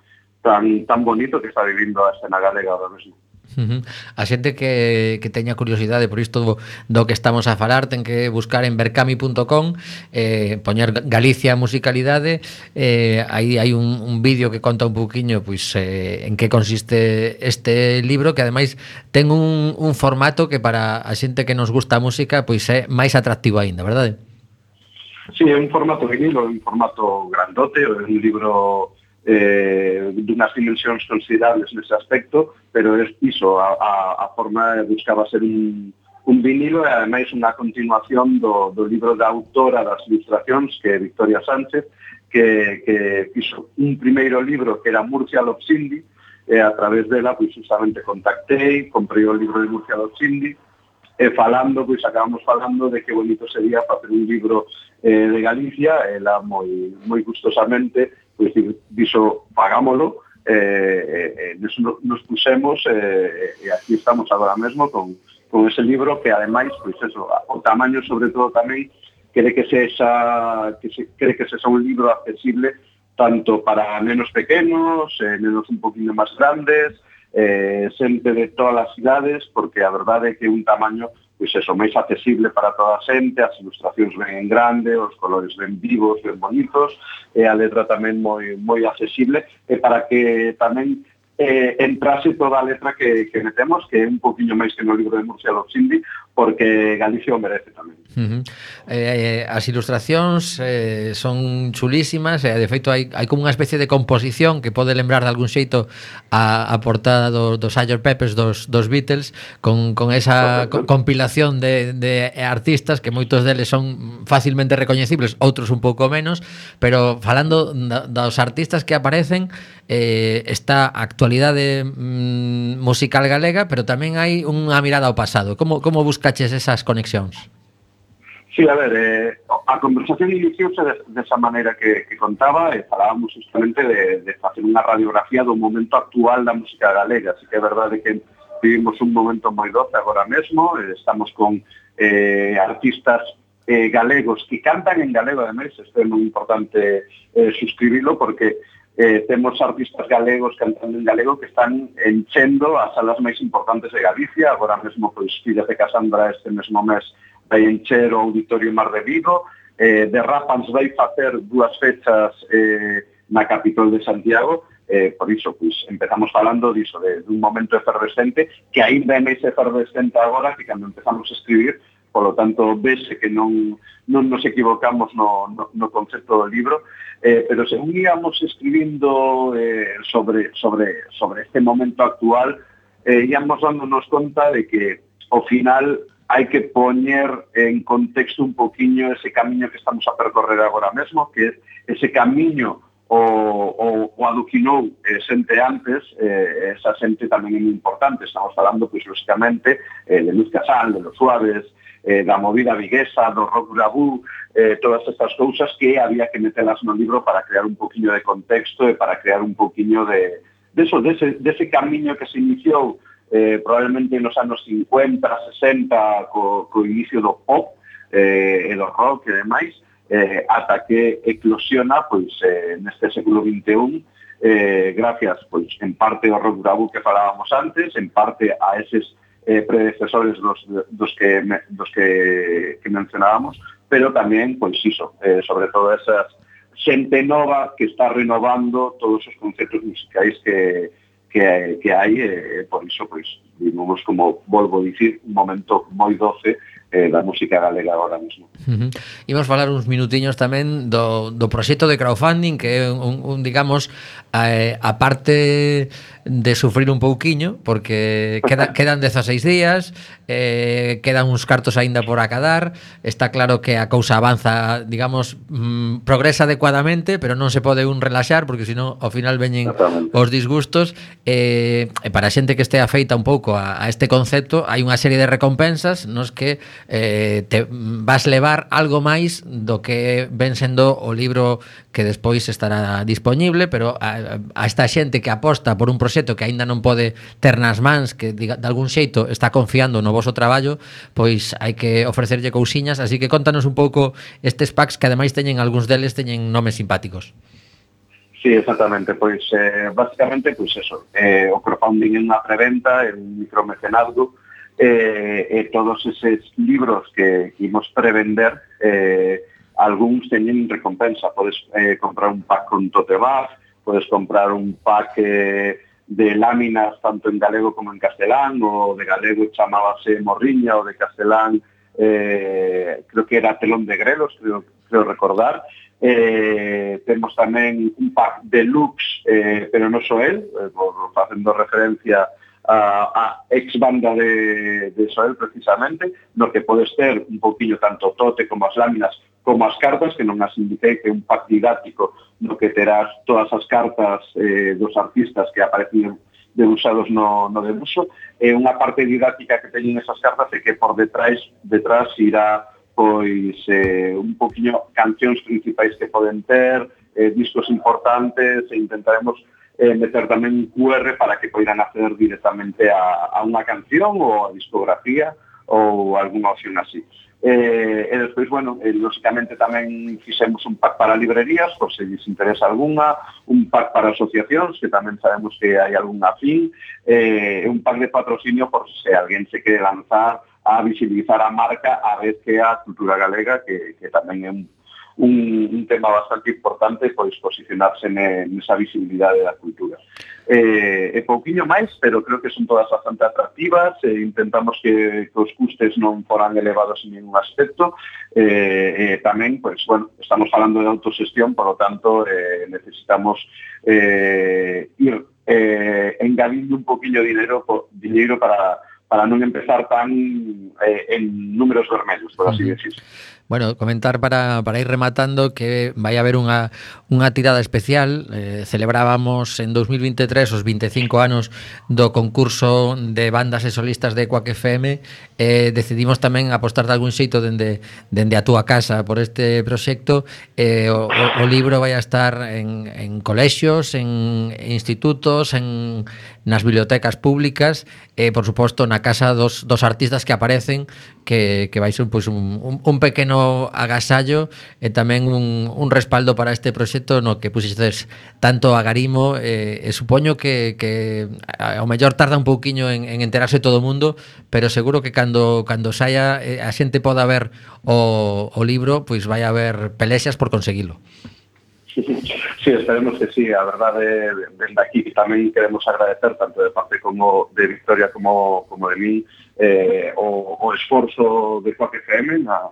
tan, tan bonito que está vivindo a escena galega ahora mesmo. Uh -huh. A xente que, que teña curiosidade por isto do, do que estamos a falar ten que buscar en bercami.com eh, poñer Galicia Musicalidade eh, aí hai un, un vídeo que conta un poquinho pois, eh, en que consiste este libro que ademais ten un, un formato que para a xente que nos gusta a música pois é máis atractivo aínda, verdade? Si, sí, é un formato vinilo, libro, un formato grandote, é un libro eh, dunhas dimensións considerables nese aspecto, pero es iso, a, a, a forma buscaba ser un, un vinilo e ademais unha continuación do, do libro da autora das ilustracións que é Victoria Sánchez, que, que fixo un primeiro libro que era Murcia Lopsindi, e a través dela, pois, justamente contactei, comprei o libro de Murcia Lopsindi, e falando, pois acabamos falando de que bonito sería facer un libro eh, de Galicia, ela moi, moi gustosamente pois diso pagámolo, eh, eh, eh, nos, nos pusemos eh, eh, e aquí estamos agora mesmo con, con ese libro que ademais pois eso, o tamaño sobre todo tamén quere que sexa que se, quere que sexa un libro accesible tanto para nenos pequenos, eh, nenos un poquinho máis grandes, eh, xente de todas as cidades, porque a verdade é que un tamaño pois eso, máis accesible para toda a xente, as ilustracións ben en grande, os colores ben vivos, ben bonitos, e a letra tamén moi moi accesible, e para que tamén eh, entrase toda a letra que, que metemos, que é un poquinho máis que no libro de Murcia Loxindi, porque Galicia o merece tamén. Uh eh, -huh. eh, as ilustracións eh, son chulísimas, eh, de feito hai, hai como unha especie de composición que pode lembrar de algún xeito a, a portada do, dos Sgt. Peppers dos, dos Beatles con, con esa co compilación de, de artistas que moitos deles son fácilmente recoñecibles, outros un pouco menos, pero falando da, dos artistas que aparecen eh, está a actualidade mm, musical galega, pero tamén hai unha mirada ao pasado. Como, como busca buscaches esas conexións? Sí, a ver, eh, a conversación iniciouse de, desa maneira que, que contaba e eh, falábamos justamente de, de facer unha radiografía do momento actual da música galega. Así que é verdade que vivimos un momento moi doce agora mesmo, eh, estamos con eh, artistas eh, galegos que cantan en galego, ademais, isto é moi importante eh, suscribilo porque eh, temos artistas galegos cantando en galego que están enchendo as salas máis importantes de Galicia, agora mesmo pois Fillas de Casandra este mesmo mes vai encher o Auditorio Mar de Vigo, eh, de Rapans vai facer dúas fechas eh, na capital de Santiago, eh, por iso, pois, empezamos falando diso, de, dun momento efervescente, que aínda é máis efervescente agora que cando empezamos a escribir, polo tanto vese que non, non nos equivocamos no, no, no concepto do libro, eh, pero según íamos escribindo eh, sobre, sobre, sobre este momento actual, eh, íamos dándonos conta de que ao final hai que poñer en contexto un poquinho ese camiño que estamos a percorrer agora mesmo, que ese camiño o, o, o aduquinou eh, xente antes, eh, esa xente tamén é moi importante, estamos falando, pois, lógicamente, eh, de Luz Casal, de Los Suaves, eh, da movida viguesa, do rock grabú, eh, todas estas cousas que había que metelas no libro para crear un poquinho de contexto e para crear un poquinho de, de eso, ese de ese camiño que se iniciou eh, probablemente nos anos 50, 60, co, co inicio do pop eh, e do rock e demais, eh, ata que eclosiona pois, eh, neste século XXI eh, gracias pois, en parte ao rock grabú que falábamos antes, en parte a eses eh, predecesores dos, dos, que, dos que, que mencionábamos, pero tamén, pois iso, eh, sobre todo esas xente nova que está renovando todos os conceptos musicais que, que, que hai, eh, por iso, pois, vivimos como, volvo a dicir, un momento moi doce eh, da música galega agora mesmo. Uh -huh. Imos falar uns minutiños tamén do, do proxecto de crowdfunding, que é un, un digamos, eh, a parte de sufrir un pouquiño porque queda, [laughs] quedan 16 días, eh, quedan uns cartos aínda por acadar, está claro que a cousa avanza, digamos, mm, progresa adecuadamente, pero non se pode un relaxar porque senón ao final veñen os disgustos. Eh, e para a xente que este afeita un pouco a, a este concepto, hai unha serie de recompensas nos que eh, te vas levar algo máis do que ven sendo o libro que despois estará disponible, pero a, a esta xente que aposta por un proxecto proxecto que aínda non pode ter nas mans, que diga, de algún xeito está confiando no voso traballo, pois hai que ofrecerlle cousiñas, así que contanos un pouco estes packs que ademais teñen algúns deles teñen nomes simpáticos. Sí, exactamente, pois eh, basicamente pois eso, eh, o crowdfunding é unha preventa, é un micromecenazgo, eh, e todos eses libros que imos prevender eh, algúns teñen recompensa. Podes eh, comprar un pack con tote bag, podes comprar un pack eh, de láminas tanto en galego como en castelán, o de galego chamábase morriña, o de castelán eh, creo que era telón de grelos, creo, creo recordar. Eh, temos tamén un pack deluxe, eh, pero non só el, eh, por, facendo referencia a, a ex banda de, de Soel precisamente, no que podes ter un poquillo tanto tote como as láminas como as cartas, que non as indiquei, que é un pack didáctico no que terás todas as cartas eh, dos artistas que aparecían debuxados no, no debuxo, e unha parte didáctica que teñen esas cartas é que por detrás, detrás irá pois eh, un poquinho cancións principais que poden ter, eh, discos importantes e intentaremos eh, meter tamén un QR para que poidan acceder directamente a, a unha canción ou a discografía ou algunha opción así. Eh, e despois, bueno, eh, lóxicamente tamén fixemos un pack para librerías, por se lles interesa alguna, un pack para asociacións, que tamén sabemos que hai algunha fin, eh, e eh, un pack de patrocinio por se alguén se quere lanzar a visibilizar a marca a vez que a cultura galega, que, que tamén é un un, un tema bastante importante pois posicionarse ne, nesa visibilidade da cultura. Eh, e pouquiño máis, pero creo que son todas bastante atractivas, eh, intentamos que, que os custes non foran elevados en ningún aspecto, eh, eh, tamén, pois, bueno, estamos falando de autosestión, por lo tanto, eh, necesitamos eh, ir eh, engadindo un poquillo dinero, dinero para, para non empezar tan eh, en números vermelhos, por así decirlo. Bueno, comentar para, para ir rematando que vai haber unha, unha tirada especial. Eh, celebrábamos en 2023 os 25 anos do concurso de bandas e solistas de Quack FM. Eh, decidimos tamén apostar de algún xeito dende, dende a túa casa por este proxecto. Eh, o, o, o libro vai a estar en, en colexios, en institutos, en, nas bibliotecas públicas e, por suposto, na casa dos, dos artistas que aparecen que, que vai ser pois, un, un, un pequeno agasallo e tamén un, un respaldo para este proxecto no que puxestes tanto agarimo e, e supoño que, que ao mellor tarda un pouquiño en, en enterarse todo o mundo pero seguro que cando, cando saia eh, a xente poda ver o, o libro pois vai haber pelexas por conseguilo sí, esperemos que sí. A verdade, dende aquí tamén queremos agradecer tanto de parte como de Victoria como, como de mí eh, o, o esforzo de Coac FM na,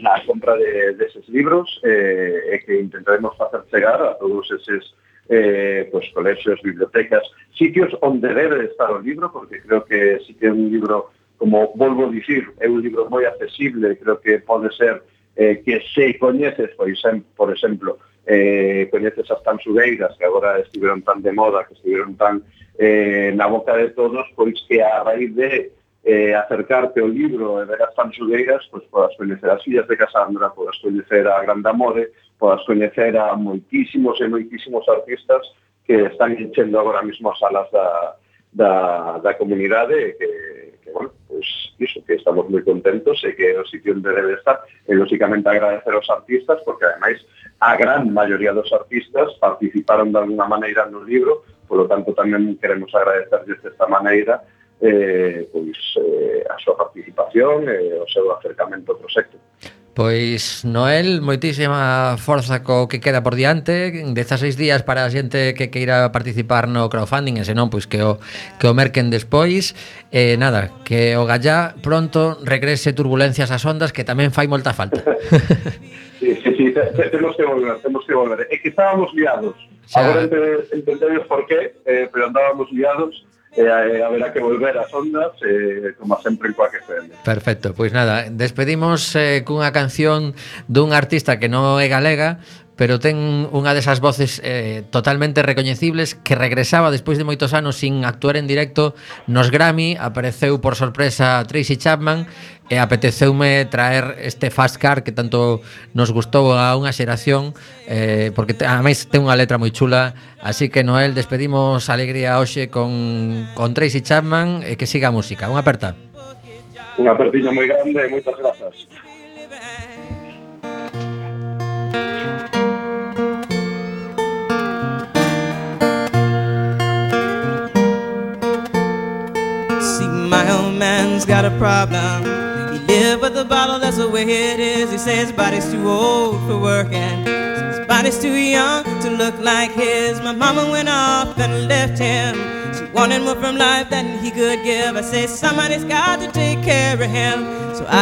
na compra de, deses de libros eh, e que intentaremos facer chegar a todos eses eh, pues, colexios, bibliotecas, sitios onde debe estar o libro, porque creo que si que é un libro, como volvo a dicir, é un libro moi accesible, creo que pode ser eh, que se coñeces, por exemplo, por exemplo eh, coñeces as tanxugueiras que agora estiveron tan de moda, que estiveron tan eh, na boca de todos, pois que a raíz de eh, acercarte ao libro e ver as tanxugueiras, pois podas coñecer as fillas de Casandra, podas coñecer a Gran Amore, podas coñecer a moitísimos e moitísimos artistas que están enchendo agora mismo as salas da, da, da comunidade que, que bueno, pois iso, que estamos moi contentos e que é o sitio onde debe estar eh, e lóxicamente agradecer aos artistas porque ademais a gran maioría dos artistas participaron de alguna maneira no libro polo tanto tamén queremos agradecerles desta maneira eh, pois, eh, a súa participación e eh, o seu acercamento ao proxecto. Pois, Noel, moitísima forza co que queda por diante. 16 días para a xente que queira participar no crowdfunding E senón, pois que o, que o merquen despois. E eh, nada, que o gallá pronto regrese turbulencias ás ondas Que tamén fai moita falta. [laughs] Sí, sí, sí, temos que volver, temos que volver. É que estábamos liados. Xa. Agora entendemos por qué, eh, pero andábamos liados e eh, haberá que volver ás ondas eh, como sempre en Coaque FM. Perfecto, pois nada, despedimos eh, cunha canción dun artista que non é galega, pero ten unha desas voces eh, totalmente recoñecibles que regresaba despois de moitos anos sin actuar en directo nos Grammy, apareceu por sorpresa Tracy Chapman e apeteceume traer este fast car que tanto nos gustou a unha xeración eh, porque te, ademais ten unha letra moi chula. Así que Noel despedimos a alegría hoxe con, con Tracy Chapman e que siga a música, unha aperta. Unha apertiña moi grande e moitas grazas. See, My old man's got a problem. Live with the bottle, that's the way it is. He says his body's too old for working. His body's too young to look like his. My mama went off and left him. She wanted more from life than he could give. I say somebody's got to take care of him. So I